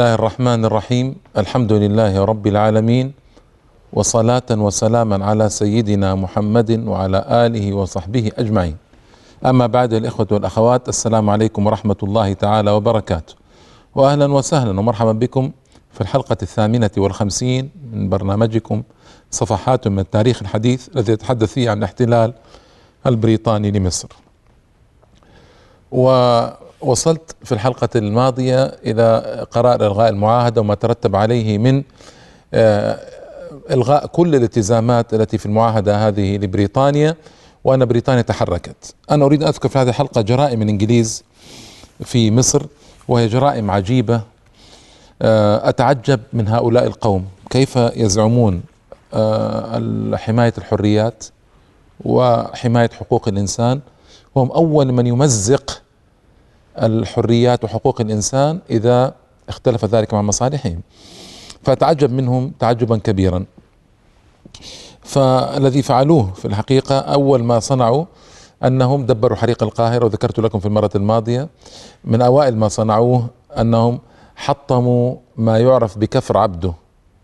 الله الرحمن الرحيم الحمد لله رب العالمين وصلاة وسلاما على سيدنا محمد وعلى آله وصحبه أجمعين أما بعد الإخوة والأخوات السلام عليكم ورحمة الله تعالى وبركاته وأهلا وسهلا ومرحبا بكم في الحلقة الثامنة والخمسين من برنامجكم صفحات من التاريخ الحديث الذي يتحدث فيه عن الاحتلال البريطاني لمصر ووصلت في الحلقة الماضية إلى قرار إلغاء المعاهدة وما ترتب عليه من آه، إلغاء كل الالتزامات التي في المعاهدة هذه لبريطانيا وأن بريطانيا تحركت. أنا أريد أن أذكر في هذه الحلقة جرائم الإنجليز في مصر وهي جرائم عجيبة. آه، أتعجب من هؤلاء القوم. كيف يزعمون آه، حماية الحريات وحماية حقوق الإنسان؟ وهم أول من يمزق الحريات وحقوق الإنسان إذا اختلف ذلك مع مصالحهم. فأتعجب منهم تعجبا كبيرا. فالذي فعلوه في الحقيقة أول ما صنعوا أنهم دبروا حريق القاهرة وذكرت لكم في المرة الماضية من أوائل ما صنعوه أنهم حطموا ما يعرف بكفر عبده.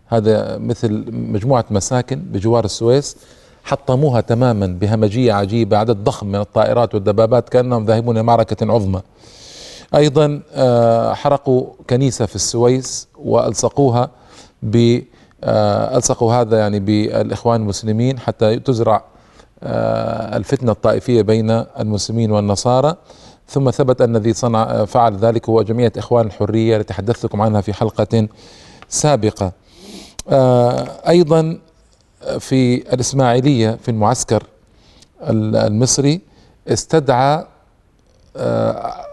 هذا مثل مجموعة مساكن بجوار السويس حطموها تماما بهمجية عجيبة عدد ضخم من الطائرات والدبابات كأنهم ذاهبون لمعركة عظمى. أيضا آه، حرقوا كنيسة في السويس وألصقوها ب آه، ألصقوا هذا يعني بالإخوان المسلمين حتى تزرع آه، الفتنة الطائفية بين المسلمين والنصارى. ثم ثبت أن الذي صنع فعل ذلك هو جمعية إخوان الحرية التي تحدثت لكم عنها في حلقة سابقة. أيضا في الإسماعيلية في المعسكر المصري استدعى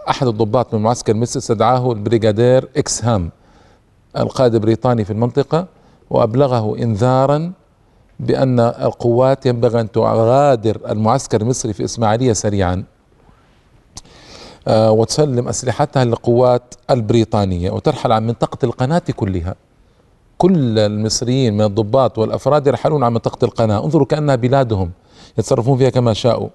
أحد الضباط من المعسكر المصري استدعاه البريغادير إكس هام القائد البريطاني في المنطقة وأبلغه إنذارا بأن القوات ينبغي أن تغادر المعسكر المصري في إسماعيلية سريعا. آه، وتسلم أسلحتها للقوات البريطانية وترحل عن منطقة القناة كلها. كل المصريين من الضباط والأفراد يرحلون عن منطقة القناة. انظروا كأنها بلادهم يتصرفون فيها كما شاءوا.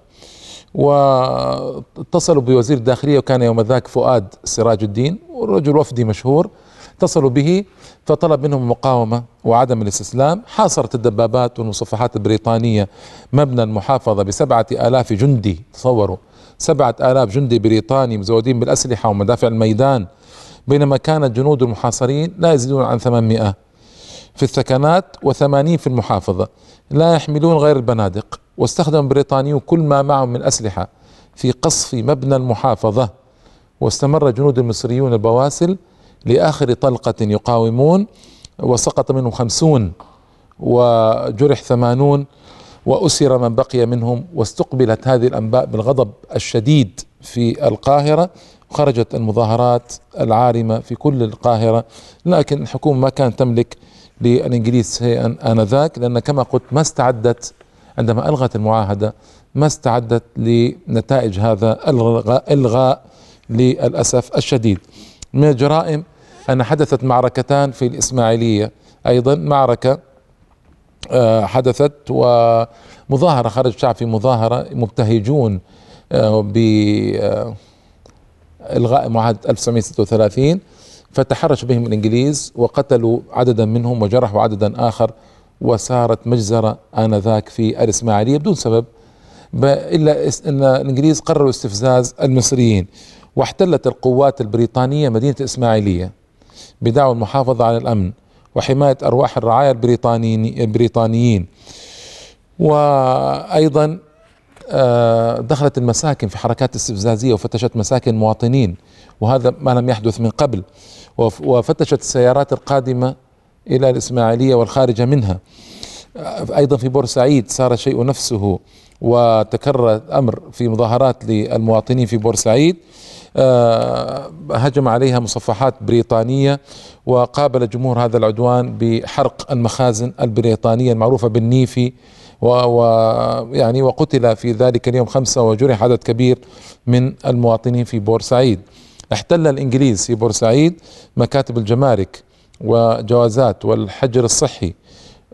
واتصلوا بوزير الداخلية وكان يوم ذاك فؤاد سراج الدين ورجل وفدي مشهور اتصلوا به فطلب منهم المقاومه وعدم الاستسلام. حاصرت الدبابات والمصفحات البريطانية مبنى المحافظة بسبعة آلاف جندي تصوروا سبعة آلاف جندي بريطاني مزودين بالأسلحة ومدافع الميدان. بينما كانت جنود المحاصرين لا يزيدون عن 800 في الثكنات وثمانين في المحافظة لا يحملون غير البنادق. واستخدم البريطانيون كل ما معهم من أسلحة في قصف مبنى المحافظة واستمر جنود المصريون البواسل لآخر طلقة يقاومون وسقط منهم خمسون وجرح ثمانون وأسر من بقي منهم واستقبلت هذه الأنباء بالغضب الشديد في القاهرة خرجت المظاهرات العارمة في كل القاهرة. لكن الحكومة ما كانت تملك للإنجليز شيئا آنذاك لأن كما قلت ما استعدت عندما ألغت المعاهدة ما استعدت لنتائج هذا الغاء إلغاء للأسف الشديد. من الجرائم أن حدثت معركتان في الإسماعيلية. أيضا معركة آه، حدثت ومظاهرة خرج شعب في مظاهرة مبتهجون آه، ب آه، إلغاء معاهدة 1936 فتحرش بهم الإنجليز وقتلوا عددا منهم وجرحوا عددا آخر وصارت مجزرة آنذاك في الإسماعيلية بدون سبب إلا إن الإنجليز قرروا استفزاز المصريين واحتلت القوات البريطانية مدينة الاسماعيليه بدعوى المحافظة على الأمن وحماية أرواح الرعايا البريطانيين وأيضا آه، دخلت المساكن في حركات استفزازية وفتشت مساكن مواطنين وهذا ما لم يحدث من قبل. وفتشت السيارات القادمة إلى الإسماعيلية والخارجة منها. أيضا في بورسعيد صار شيء نفسه وتكرر الأمر في مظاهرات للمواطنين في بورسعيد آه، هجم عليها مصفحات بريطانية وقابل جمهور هذا العدوان بحرق المخازن البريطانية المعروفة بالنيفي ويعني وقتل في ذلك اليوم خمسة وجرح عدد كبير من المواطنين في بورسعيد احتل الإنجليز في بورسعيد مكاتب الجمارك. وجوازات والحجر الصحي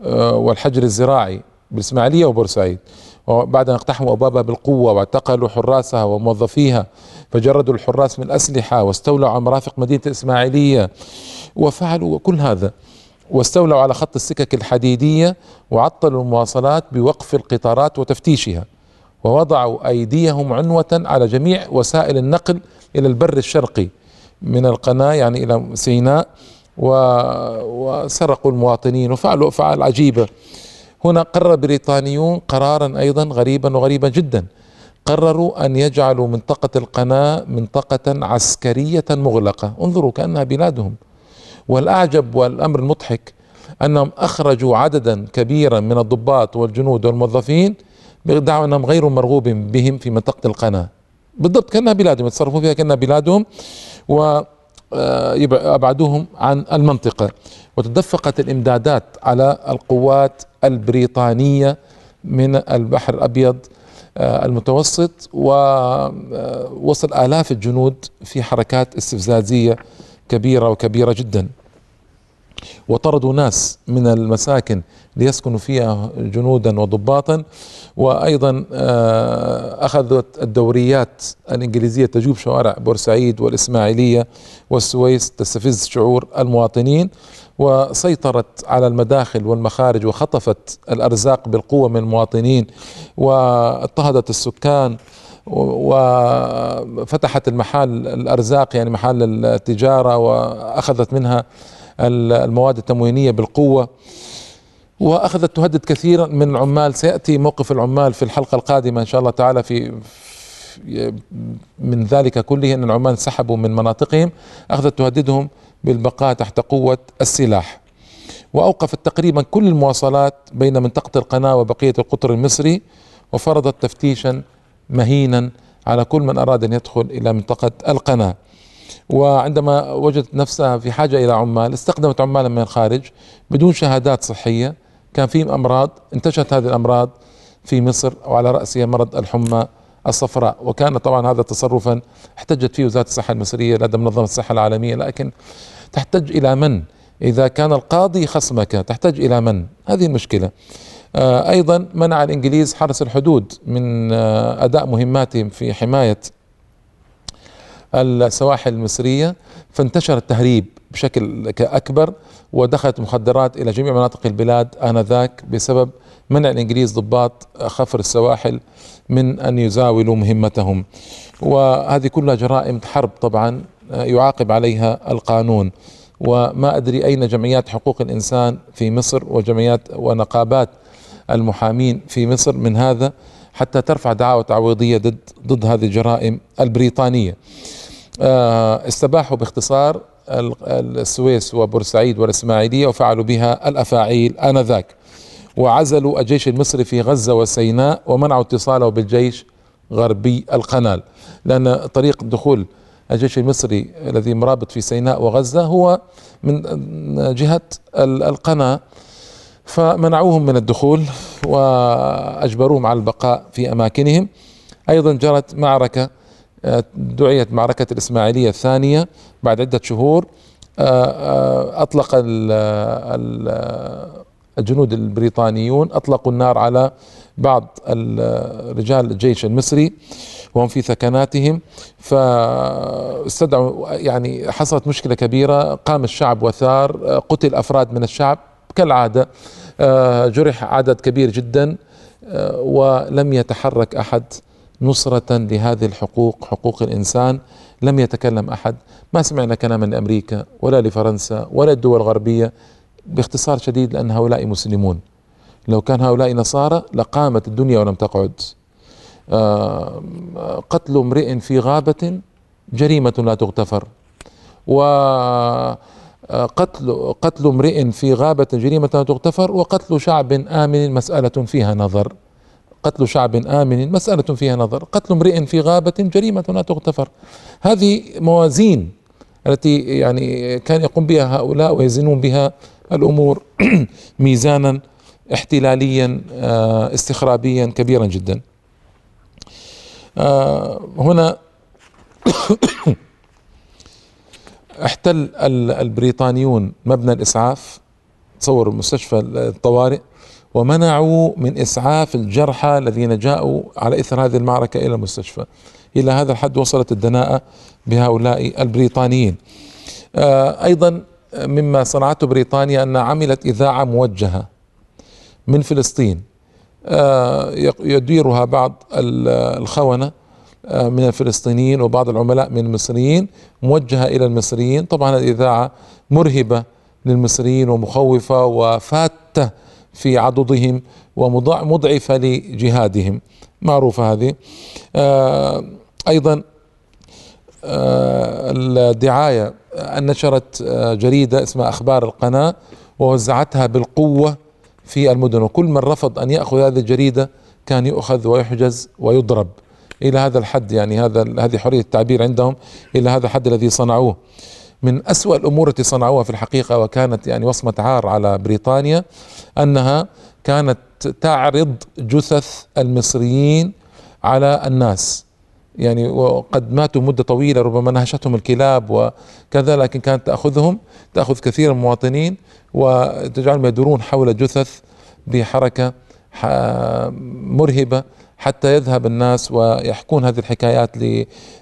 آه، والحجر الزراعي بالاسماعيليه وبورسعيد. وبعد أن اقتحموا أبوابها بالقوة واعتقلوا حراسها وموظفيها فجردوا الحراس من الأسلحة واستولوا على مرافق مدينة الإسماعيلية وفعلوا كل هذا. واستولوا على خط السكك الحديدية وعطلوا المواصلات بوقف القطارات وتفتيشها. ووضعوا أيديهم عنوة على جميع وسائل النقل إلى البر الشرقي من القناة يعني إلى سيناء وسرقوا المواطنين. وفعلوا أفعال عجيبة هنا قرر بريطانيون قرارا أيضا غريبا وغريبا جدا. قرروا أن يجعلوا منطقة القناة منطقة عسكرية مغلقة. انظروا كأنها بلادهم. والأعجب والأمر المضحك أنهم أخرجوا عددا كبيرا من الضباط والجنود والموظفين بدعوى أنهم غير مرغوب بهم في منطقة القناة. بالضبط كأنها بلادهم يتصرفون فيها كأنها بلادهم. و أبعدوهم عن المنطقة. وتدفقت الإمدادات على القوات البريطانية من البحر الأبيض آه، المتوسط ووصل آلاف الجنود في حركات استفزازية كبيرة وكبيرة جدا. وطردوا ناس من المساكن ليسكنوا فيها جنودا وضباطا وأيضا آه، أخذت الدوريات الإنجليزية تجوب شوارع بورسعيد والإسماعيلية والسويس تستفز شعور المواطنين وسيطرت على المداخل والمخارج وخطفت الأرزاق بالقوة من المواطنين واضطهدت السكان وفتحت المحال الأرزاق يعني محل التجارة وأخذت منها المواد التموينية بالقوة وأخذت تهدد كثيرا من العمال. سيأتي موقف العمال في الحلقة القادمة إن شاء الله تعالى في من ذلك كله إن العمال انسحبوا من مناطقهم أخذت تهددهم بالبقاء تحت قوة السلاح. وأوقفت تقريبا كل المواصلات بين منطقة القناة وبقية القطر المصري وفرضت تفتيشا مهينا على كل من أراد أن يدخل إلى منطقة القناة. وعندما وجدت نفسها في حاجة إلى عمال استخدمت عمالا من الخارج بدون شهادات صحية كان في أمراض انتشرت هذه الأمراض في مصر وعلى رأسها مرض الحمى الصفراء وكان طبعا هذا تصرفا احتجت فيه وزارة الصحة المصرية لدى منظمة الصحة العالمية لكن تحتج إلى من؟ إذا كان القاضي خصمك تحتاج إلى من؟ هذه المشكلة. آه، أيضا منع الإنجليز حرس الحدود من آه، أداء مهماتهم في حماية السواحل المصرية فانتشر التهريب بشكل اكبر ودخلت مخدرات إلى جميع مناطق البلاد آنذاك بسبب منع الإنجليز ضباط خفر السواحل من أن يزاولوا مهمتهم وهذه كلها جرائم حرب طبعا يعاقب عليها القانون وما أدري أين جمعيات حقوق الإنسان في مصر وجمعيات ونقابات المحامين في مصر من هذا حتى ترفع دعاوى تعويضية ضد ضد هذه الجرائم البريطانية. آه، استباحوا باختصار السويس وبورسعيد والإسماعيلية وفعلوا بها الأفاعيل آنذاك وعزلوا الجيش المصري في غزة وسيناء ومنعوا اتصاله بالجيش غربي القنال لأن طريق دخول الجيش المصري الذي مرابط في سيناء وغزة هو من جهة القناة فمنعوهم من الدخول وأجبروهم على البقاء في أماكنهم. أيضا جرت معركة دعيت معركة الإسماعيلية الثانية بعد عدة شهور. آه، آه، أطلق الجنود البريطانيون أطلقوا النار على بعض رجال الجيش المصري وهم في ثكناتهم. فاستدعوا يعني حصلت مشكلة كبيرة قام الشعب وثار قتل أفراد من الشعب. كالعادة آه، جرح عدد كبير جدا ولم يتحرك أحد. نصرة لهذه الحقوق حقوق الإنسان. لم يتكلم أحد. ما سمعنا كلاما لأمريكا ولا لفرنسا ولا الدول الغربية باختصار شديد لأن هؤلاء مسلمون. لو كان هؤلاء نصارى لقامت الدنيا ولم تقعد. آه، قتل امرئ في غابة جريمة لا تغتفر. وقتل قتل امرئ في غابة جريمة لا تغتفر. وقتل شعب آمن مسألة فيها نظر. قتل شعب آمن مسألة فيها نظر. قتل امرئ في غابة جريمة لا تغتفر. هذه موازين التي يعني كان يقوم بها هؤلاء ويزنون بها الأمور ميزانا احتلاليا آه، استخرابيا كبيرا جدا. آه، هنا احتل البريطانيون مبنى الإسعاف. تصور مستشفى الطوارئ. ومنعوا من إسعاف الجرحى الذين جاءوا على إثر هذه المعركة إلى المستشفى. إلى هذا الحد وصلت الدناءة بهؤلاء البريطانيين. آه، أيضا مما صنعته بريطانيا أنها عملت إذاعة موجهة من فلسطين. آه، يديرها بعض الخونة آه، من الفلسطينيين وبعض العملاء من المصريين موجهة إلى المصريين. طبعا الإذاعة مرهبة للمصريين ومخوفة وفاتة في عضدهم ومضعفه لجهادهم. معروفة هذه. آه، أيضا الدعاية نشرت جريدة اسمها أخبار القناة ووزعتها بالقوة في المدن. وكل من رفض أن يأخذ هذه الجريدة كان يؤخذ ويحجز ويضرب إلى هذا الحد. يعني هذا هذه حرية التعبير عندهم إلى هذا الحد الذي صنعوه. من أسوأ الأمور التي صنعوها في الحقيقة وكانت يعني وصمة عار على بريطانيا أنها كانت تعرض جثث المصريين على الناس. يعني وقد ماتوا مدة طويلة ربما نهشتهم الكلاب وكذا لكن كانت تأخذهم تأخذ كثير من المواطنين وتجعلهم يدورون حول جثث بحركة مرهبة. حتى يذهب الناس ويحكون هذه الحكايات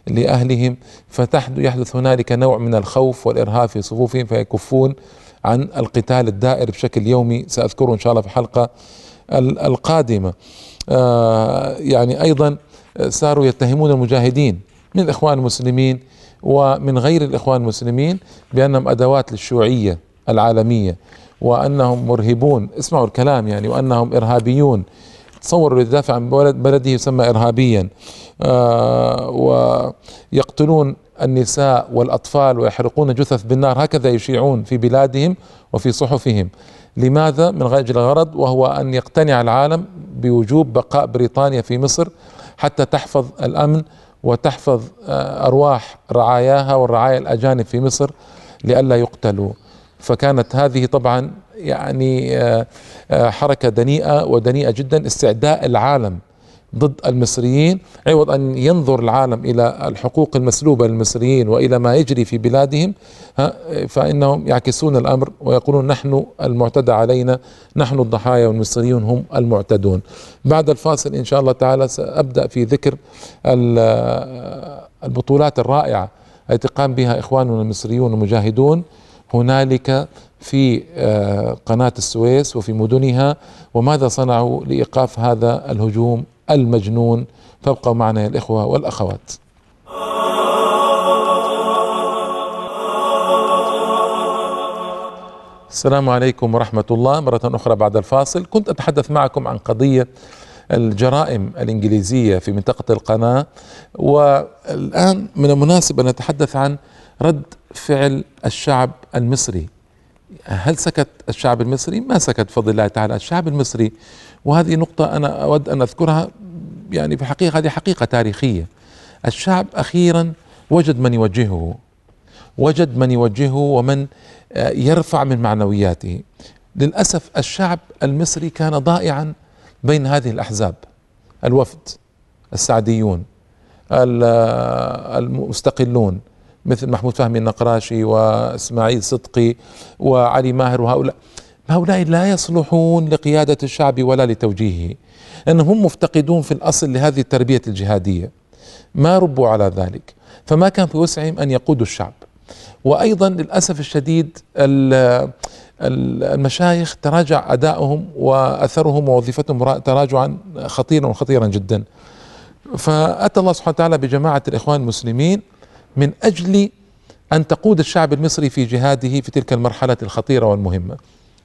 لأهلهم. فيحدث هنالك نوع من الخوف والإرهاب في صفوفهم فيكفون عن القتال الدائر بشكل يومي. سأذكره إن شاء الله في الحلقة القادمة. آه، يعني أيضا صاروا يتهمون المجاهدين من الإخوان المسلمين ومن غير الإخوان المسلمين بأنهم أدوات للشيوعية العالمية وأنهم مرهبون. اسمعوا الكلام يعني وأنهم إرهابيون. تصوروا يدافع عن بلد بلده يسمى إرهابيا. آه ويقتلون النساء والأطفال ويحرقون جثث بالنار. هكذا يشيعون في بلادهم وفي صحفهم. لماذا؟ من أجل غرض وهو أن يقتنع العالم بوجوب بقاء بريطانيا في مصر حتى تحفظ الأمن وتحفظ آه، أرواح رعاياها والرعايا الأجانب في مصر لئلا يقتلوا. فكانت هذه طبعا يعني آه، آه، حركة دنيئة ودنيئة جدا استعداء العالم ضد المصريين. عوض أن ينظر العالم إلى الحقوق المسلوبة للمصريين وإلى ما يجري في بلادهم فإنهم يعكسون الأمر ويقولون نحن المعتدى علينا نحن الضحايا والمصريون هم المعتدون. بعد الفاصل إن شاء الله تعالى سأبدأ في ذكر البطولات الرائعة التي قام بها إخواننا المصريون المجاهدون هنالك في آه، قناة السويس وفي مدنها وماذا صنعوا لإيقاف هذا الهجوم المجنون؟ فابقوا معنا يا الإخوة والأخوات. السلام عليكم ورحمة الله. مرة أخرى بعد الفاصل كنت أتحدث معكم عن قضية الجرائم الإنجليزية في منطقة القناة والآن من المناسب أن نتحدث عن رد فعل الشعب المصري. هل سكت الشعب المصري؟ ما سكت بفضل الله تعالى، الشعب المصري وهذه نقطة أنا أود أن أذكرها يعني في الحقيقة هذه حقيقة تاريخية. الشعب أخيرا وجد من يوجهه وجد من يوجهه ومن يرفع من معنوياته. للأسف الشعب المصري كان ضائعا بين هذه الأحزاب. الوفد السعديون المستقلون مثل محمود فهمي النقراشي وإسماعيل صدقي وعلي ماهر وهؤلاء. هؤلاء لا يصلحون لقيادة الشعب ولا لتوجيهه لأنهم مفتقدون في الأصل لهذه التربية الجهادية. ما ربوا على ذلك فما كان في وسعهم أن يقودوا الشعب. وأيضا للأسف الشديد المشايخ تراجع أدائهم وأثرهم ووظيفتهم تراجعا خطيرا وخطيرا جدا. فأتى الله سبحانه وتعالى بجماعة الإخوان المسلمين من أجل أن تقود الشعب المصري في جهاده في تلك المرحلة الخطيرة والمهمة.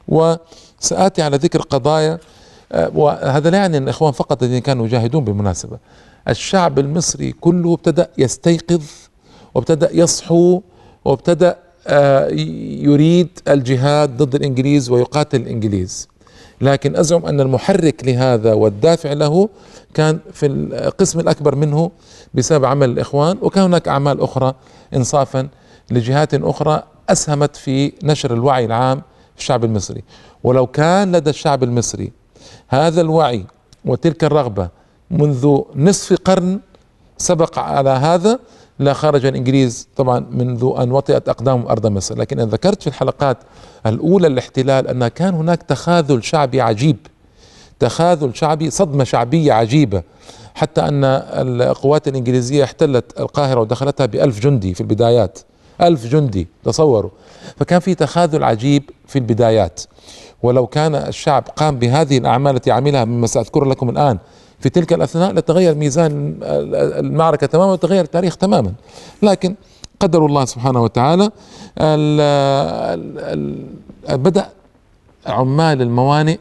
وسآتي على ذكر قضايا آه، وهذا لا يعني أن الإخوان فقط الذين كانوا يجاهدون بالمناسبة. الشعب المصري كله ابتدأ يستيقظ وابتدأ يصحو وابتدأ آه، يريد الجهاد ضد الإنجليز ويقاتل الإنجليز. لكن أزعم أن المحرك لهذا والدافع له كان في القسم الأكبر منه بسبب عمل الإخوان وكان هناك أعمال أخرى إنصافا لجهات أخرى أسهمت في نشر الوعي العام الشعب المصري. ولو كان لدى الشعب المصري هذا الوعي وتلك الرغبة منذ نصف قرن سبق على هذا لا خرج الانجليز طبعا منذ أن وطئت اقدامهم أرض مصر، لكن أنا ذكرت في الحلقات الأولى الاحتلال أن كان هناك تخاذل شعبي عجيب تخاذل شعبي صدمة شعبية عجيبة حتى أن القوات الإنجليزية احتلت القاهرة ودخلتها بألف جندي في البدايات. ألف جندي تصوروا. فكان في تخاذل عجيب في البدايات. ولو كان الشعب قام بهذه الأعمال التي عملها مما سأذكر لكم الآن في تلك الأثناء لتغير ميزان المعركة تماما وتغير التاريخ تماما. لكن قدر الله سبحانه وتعالى بدأ عمال الموانئ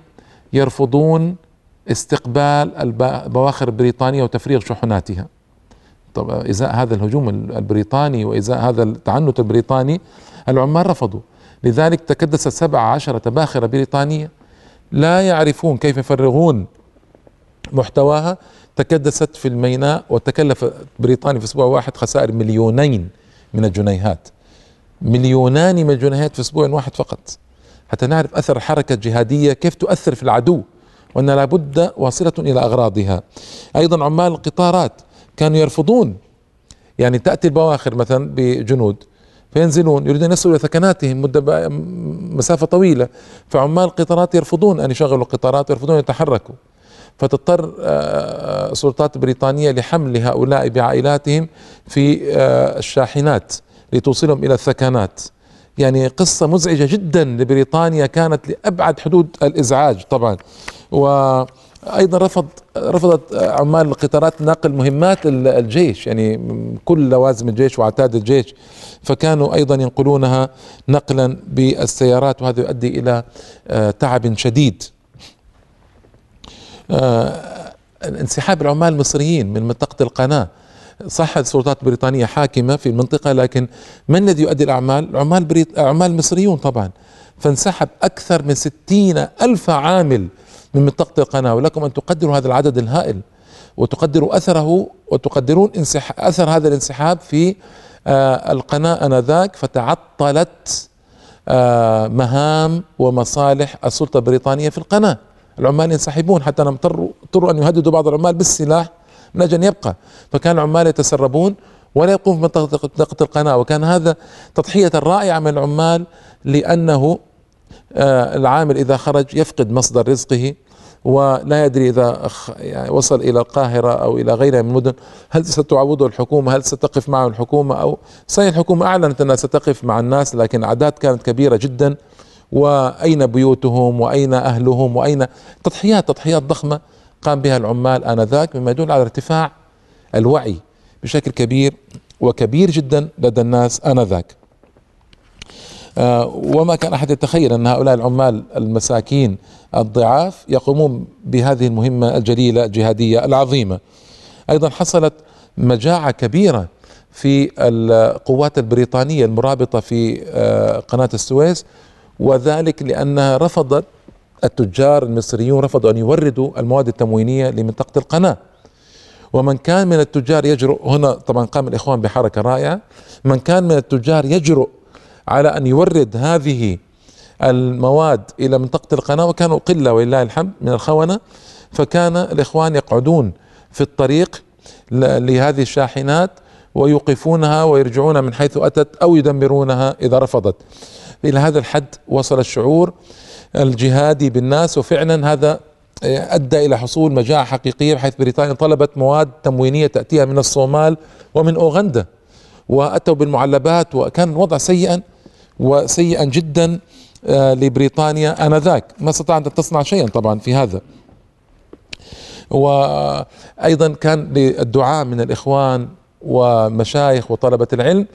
يرفضون استقبال البواخر البريطانية وتفريغ شحناتها. طب إزاء هذا الهجوم البريطاني وإزاء هذا التعنت البريطاني العمال رفضوا. لذلك تكدست سبع عشرة باخرة بريطانية. لا يعرفون كيف يفرغون محتواها تكدست في الميناء وتكلف بريطانيا في أسبوع واحد خسائر مليونين من الجنيهات. مليونان من الجنيهات في أسبوع واحد فقط. حتى نعرف أثر الحركه الجهاديه كيف تؤثر في العدو وأن لابد واصلة إلى أغراضها. أيضا عمال القطارات كانوا يرفضون. يعني تأتي البواخر مثلا بجنود فينزلون يريدون أن يصلوا إلى سكناتهم مدة مسافة طويلة. فعمال القطارات يرفضون أن يشغلوا القطارات ويرفضون أن يتحركوا. فتضطر السلطات البريطانيه لحمل هؤلاء بعائلاتهم في آه، الشاحنات لتوصلهم إلى الثكنات. يعني قصة مزعجة جدا لبريطانيا كانت لأبعد حدود الإزعاج طبعا. وأيضا رفض رفضت عمال القطارات نقل مهمات الجيش يعني كل لوازم الجيش وعتاد الجيش. فكانوا أيضا ينقلونها نقلا بالسيارات وهذا يؤدي إلى آه، تعب شديد. آه، انسحاب العمال المصريين من منطقة القناة. صح السلطات البريطانية حاكمة في المنطقة لكن من الذي يؤدي الأعمال؟ عمال بريط... عمال مصريون طبعا. فانسحب أكثر من ستين ألف عامل من منطقة القناة ولكم أن تقدروا هذا العدد الهائل وتقدروا أثره وتقدرون انسح... أثر هذا الانسحاب في آه القناة آنذاك. فتعطلت آه مهام ومصالح السلطة البريطانية في القناة. العمال ينسحبون حتى انهم اضطروا أن يهددوا بعض العمال بالسلاح من أجل أن يبقى. فكان العمال يتسربون ولا يبقون في منطقة القناة. وكان هذا تضحية رائعة من العمال لأنه آه، العامل إذا خرج يفقد مصدر رزقه ولا يدري إذا يعني وصل إلى القاهرة أو إلى غيرها من المدن هل ستعوضه الحكومة؟ هل ستقف معه الحكومة؟ أو صحيح الحكومة أعلنت أنها ستقف مع الناس لكن أعداد كانت كبيرة جدا. وأين بيوتهم وأين أهلهم وأين تضحيات تضحيات ضخمة قام بها العمال آنذاك مما يدل على ارتفاع الوعي بشكل كبير وكبير جدا لدى الناس آنذاك. آه وما كان أحد يتخيل أن هؤلاء العمال المساكين الضعاف يقومون بهذه المهمة الجليلة الجهادية العظيمة. أيضا حصلت مجاعة كبيرة في القوات البريطانية المرابطة في آه قناة السويس وذلك لأنها رفضت التجار المصريون رفضوا أن يوردوا المواد التموينية لمنطقة القناة. ومن كان من التجار يجرؤ هنا طبعا قام الإخوان بحركة رائعة من كان من التجار يجرؤ على أن يورد هذه المواد إلى منطقة القناة وكانوا قلة ولله الحمد من الخونة فكان الإخوان يقعدون في الطريق لهذه الشاحنات ويوقفونها ويرجعون من حيث أتت أو يدمرونها إذا رفضت. إلى هذا الحد وصل الشعور الجهادي بالناس وفعلا هذا أدى إلى حصول مجاعة حقيقية بحيث بريطانيا طلبت مواد تموينية تأتيها من الصومال ومن أوغندا وأتوا بالمعلبات وكان الوضع سيئا وسيئا جدا آه، لبريطانيا آنذاك. ما استطاعت أن تصنع شيئا طبعا في هذا. وأيضا كان للدعاء من الإخوان ومشايخ وطلبة العلم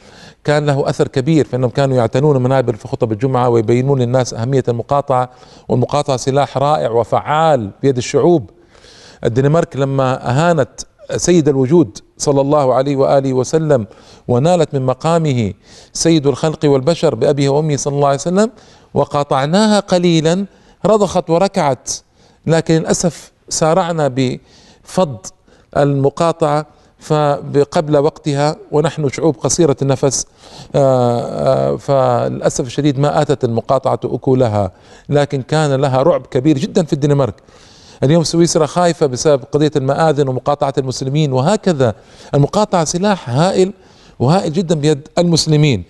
كان له أثر كبير فإنهم كانوا يعتنون منابر في خطب الجمعة ويبينون للناس أهمية المقاطعة والمقاطعة سلاح رائع وفعال بيد الشعوب. الدنمارك لما أهانت سيد الوجود صلى الله عليه وآله وسلم ونالت من مقامه سيد الخلق والبشر بأبيه وأمه صلى الله عليه وسلم وقاطعناها قليلا رضخت وركعت. لكن للأسف سارعنا بفض المقاطعة فقبل وقتها ونحن شعوب قصيرة النفس آه، آه، فللأسف الشديد ما آتت المقاطعة أكلها لكن كان لها رعب كبير جدا في الدنمارك. اليوم سويسرا خايفة بسبب قضية المآذن ومقاطعة المسلمين وهكذا المقاطعة سلاح هائل وهائل جدا بيد المسلمين.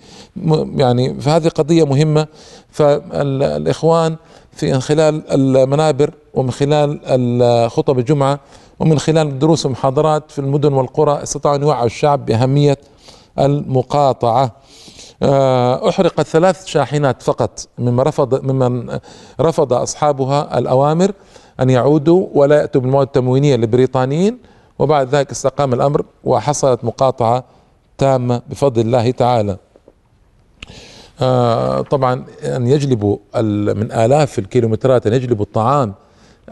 يعني فهذه قضية مهمة. فالإخوان في خلال المنابر ومن خلال خطب الجمعة ومن خلال الدروس والمحاضرات في المدن والقرى استطاعوا أن يوعوا الشعب بأهمية المقاطعة. آه، أحرقت ثلاث شاحنات فقط مما رفض ممن رفض أصحابها الأوامر أن يعودوا ولا يأتوا بالمواد التموينية للبريطانيين وبعد ذلك استقام الأمر وحصلت مقاطعة تامة بفضل الله تعالى. آه طبعا أن يجلبوا من آلاف الكيلومترات أن يجلبوا الطعام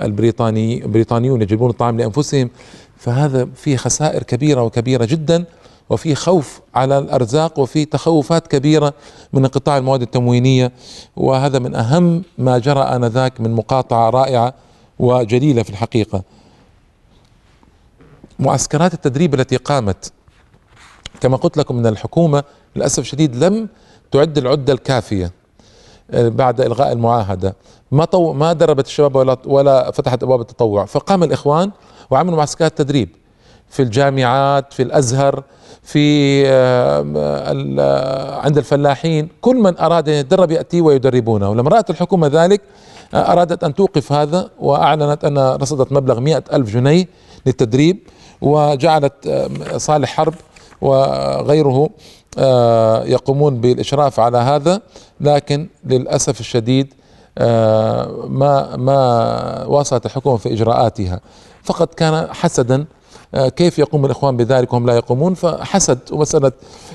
البريطاني البريطانيون يجلبون الطعام لأنفسهم. فهذا فيه خسائر كبيرة وكبيرة جدا وفي خوف على الأرزاق وفي تخوفات كبيرة من انقطاع المواد التموينية. وهذا من أهم ما جرى آنذاك من مقاطعة رائعة وجليلة في الحقيقة. معسكرات التدريب التي قامت كما قلت لكم ان الحكومة للأسف الشديد لم تعد العدة الكافية آه، بعد إلغاء المعاهدة. ما طو ما دربت الشباب ولا ولا فتحت أبواب التطوع. فقام الإخوان وعملوا معسكرات تدريب في الجامعات في الأزهر في عند الفلاحين. كل من أراد أن يتدرب يأتي ويدربونه. ولما رأت الحكومة ذلك آه، أرادت أن توقف هذا وأعلنت أن رصدت مبلغ مئة ألف جنيه للتدريب وجعلت صالح حرب وغيره آه، يقومون بالإشراف على هذا. لكن للأسف الشديد ما ما واصلت الحكومة في إجراءاتها. فقط كان حسدا آه، كيف يقوم الإخوان بذلك وهم لا يقومون؟ فحسد ومسألة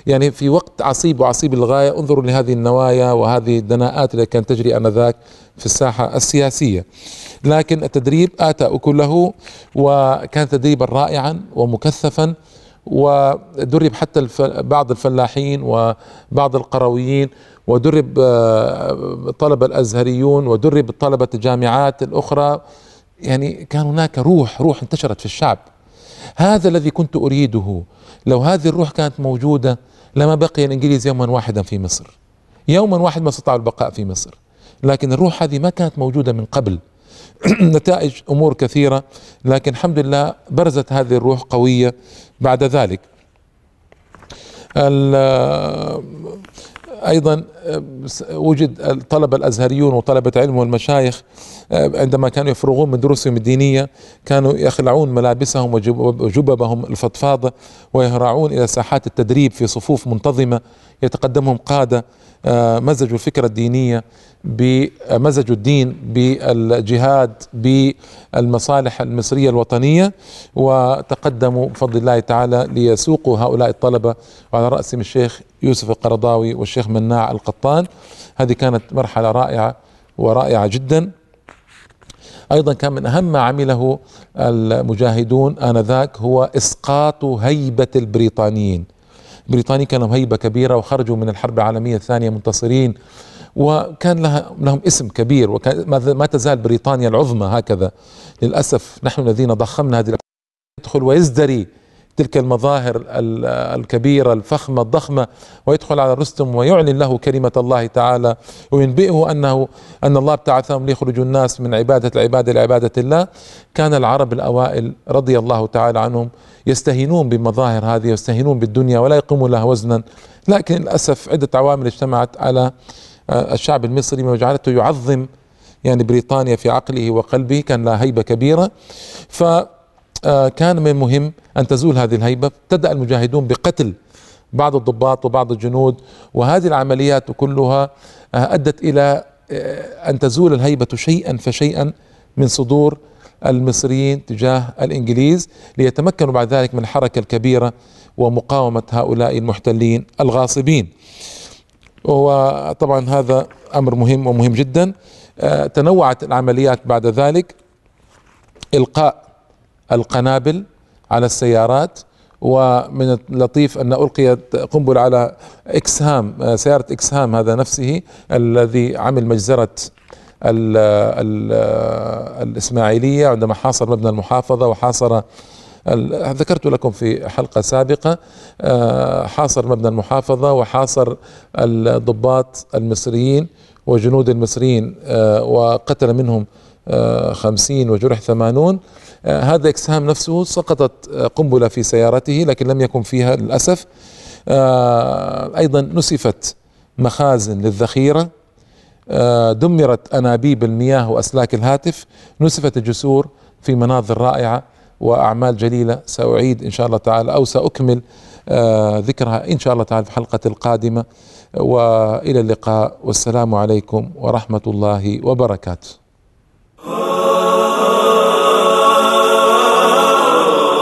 يعني في وقت عصيب وعصيب للغايه انظروا لهذه النوايا وهذه الدناءات التي كانت تجري آنذاك في الساحة السياسية. لكن التدريب آتى أكله وكان تدريبا رائعا ومكثفا ودرب حتى بعض الفلاحين وبعض القرويين ودرب آه، طلبة الأزهريون ودرب طلبة الجامعات الأخرى. يعني كان هناك روح روح انتشرت في الشعب. هذا الذي كنت أريده لو هذه الروح كانت موجودة لما بقي الإنجليز يوما واحدا في مصر. يوما واحد ما استطاعوا البقاء في مصر. لكن الروح هذه ما كانت موجودة من قبل. نتائج أمور كثيرة. لكن الحمد لله برزت هذه الروح قوية بعد ذلك. أيضا وجد الطلبة الأزهريون وطلبة علم والمشايخ عندما كانوا يفرغون من دروسهم الدينية كانوا يخلعون ملابسهم وجببهم الفضفاضة ويهرعون إلى ساحات التدريب في صفوف منتظمة يتقدمهم قادة آه، مزجوا الفكرة الدينية بمزجوا الدين بالجهاد بالمصالح المصرية الوطنية وتقدموا بفضل الله تعالى ليسوقوا هؤلاء الطلبة وعلى راسهم الشيخ يوسف القرضاوي والشيخ مناع القطان. هذه كانت مرحلة رائعة ورائعة جدا. أيضا كان من أهم ما عمله المجاهدون آنذاك هو إسقاط هيبة البريطانيين. بريطانيا كان لهم هيبة كبيرة وخرجوا من الحرب العالمية الثانية منتصرين وكان لها لهم اسم كبير وكان ما تزال بريطانيا العظمى هكذا. للأسف نحن الذين ضخمنا هذه يدخل ويزدري تلك المظاهر الكبيرة الفخمة الضخمة ويدخل على رستم ويعلن له كلمة الله تعالى وينبئه أنه أن الله ابتعثهم ليخرجوا الناس من عبادة العبادة لعبادة الله. كان العرب الأوائل رضي الله تعالى عنهم يستهينون بمظاهر هذه يستهينون بالدنيا ولا يقومون لها وزنا. لكن للأسف عدة عوامل اجتمعت على آه، الشعب المصري وجعلته يعظم يعني بريطانيا في عقله وقلبه كان لها هيبة كبيرة. ف كان من المهم أن تزول هذه الهيبة. ابتدأ المجاهدون بقتل بعض الضباط وبعض الجنود وهذه العمليات كلها آه، أدت إلى آه، أن تزول الهيبة شيئا فشيئا من صدور المصريين تجاه الإنجليز ليتمكنوا بعد ذلك من الحركة الكبيرة ومقاومة هؤلاء المحتلين الغاصبين. وطبعا هذا أمر مهم ومهم جدا. تنوعت العمليات بعد ذلك. إلقاء القنابل على السيارات ومن اللطيف أن القيت قنبل على إكسهام سيارة إكسهام هذا نفسه الذي عمل مجزرة ال ال الإسماعيلية عندما حاصر مبنى المحافظة وحاصر ذكرت لكم في حلقة سابقة آه، حاصر مبنى المحافظة وحاصر الضباط المصريين وجنود المصريين آه، وقتل منهم خمسين وجرح ثمانون. آه، هذا إكسهام نفسه سقطت آه، قنبلة في سيارته لكن لم يكن فيها للأسف. آه، أيضا نسفت مخازن للذخيرة. دمرت أنابيب المياه وأسلاك الهاتف. نسفت الجسور في مناظر رائعة وأعمال جليلة. سأعيد إن شاء الله تعالى أو سأكمل ذكرها إن شاء الله تعالى في الحلقة القادمة. وإلى اللقاء. والسلام عليكم ورحمة الله وبركاته. Oh.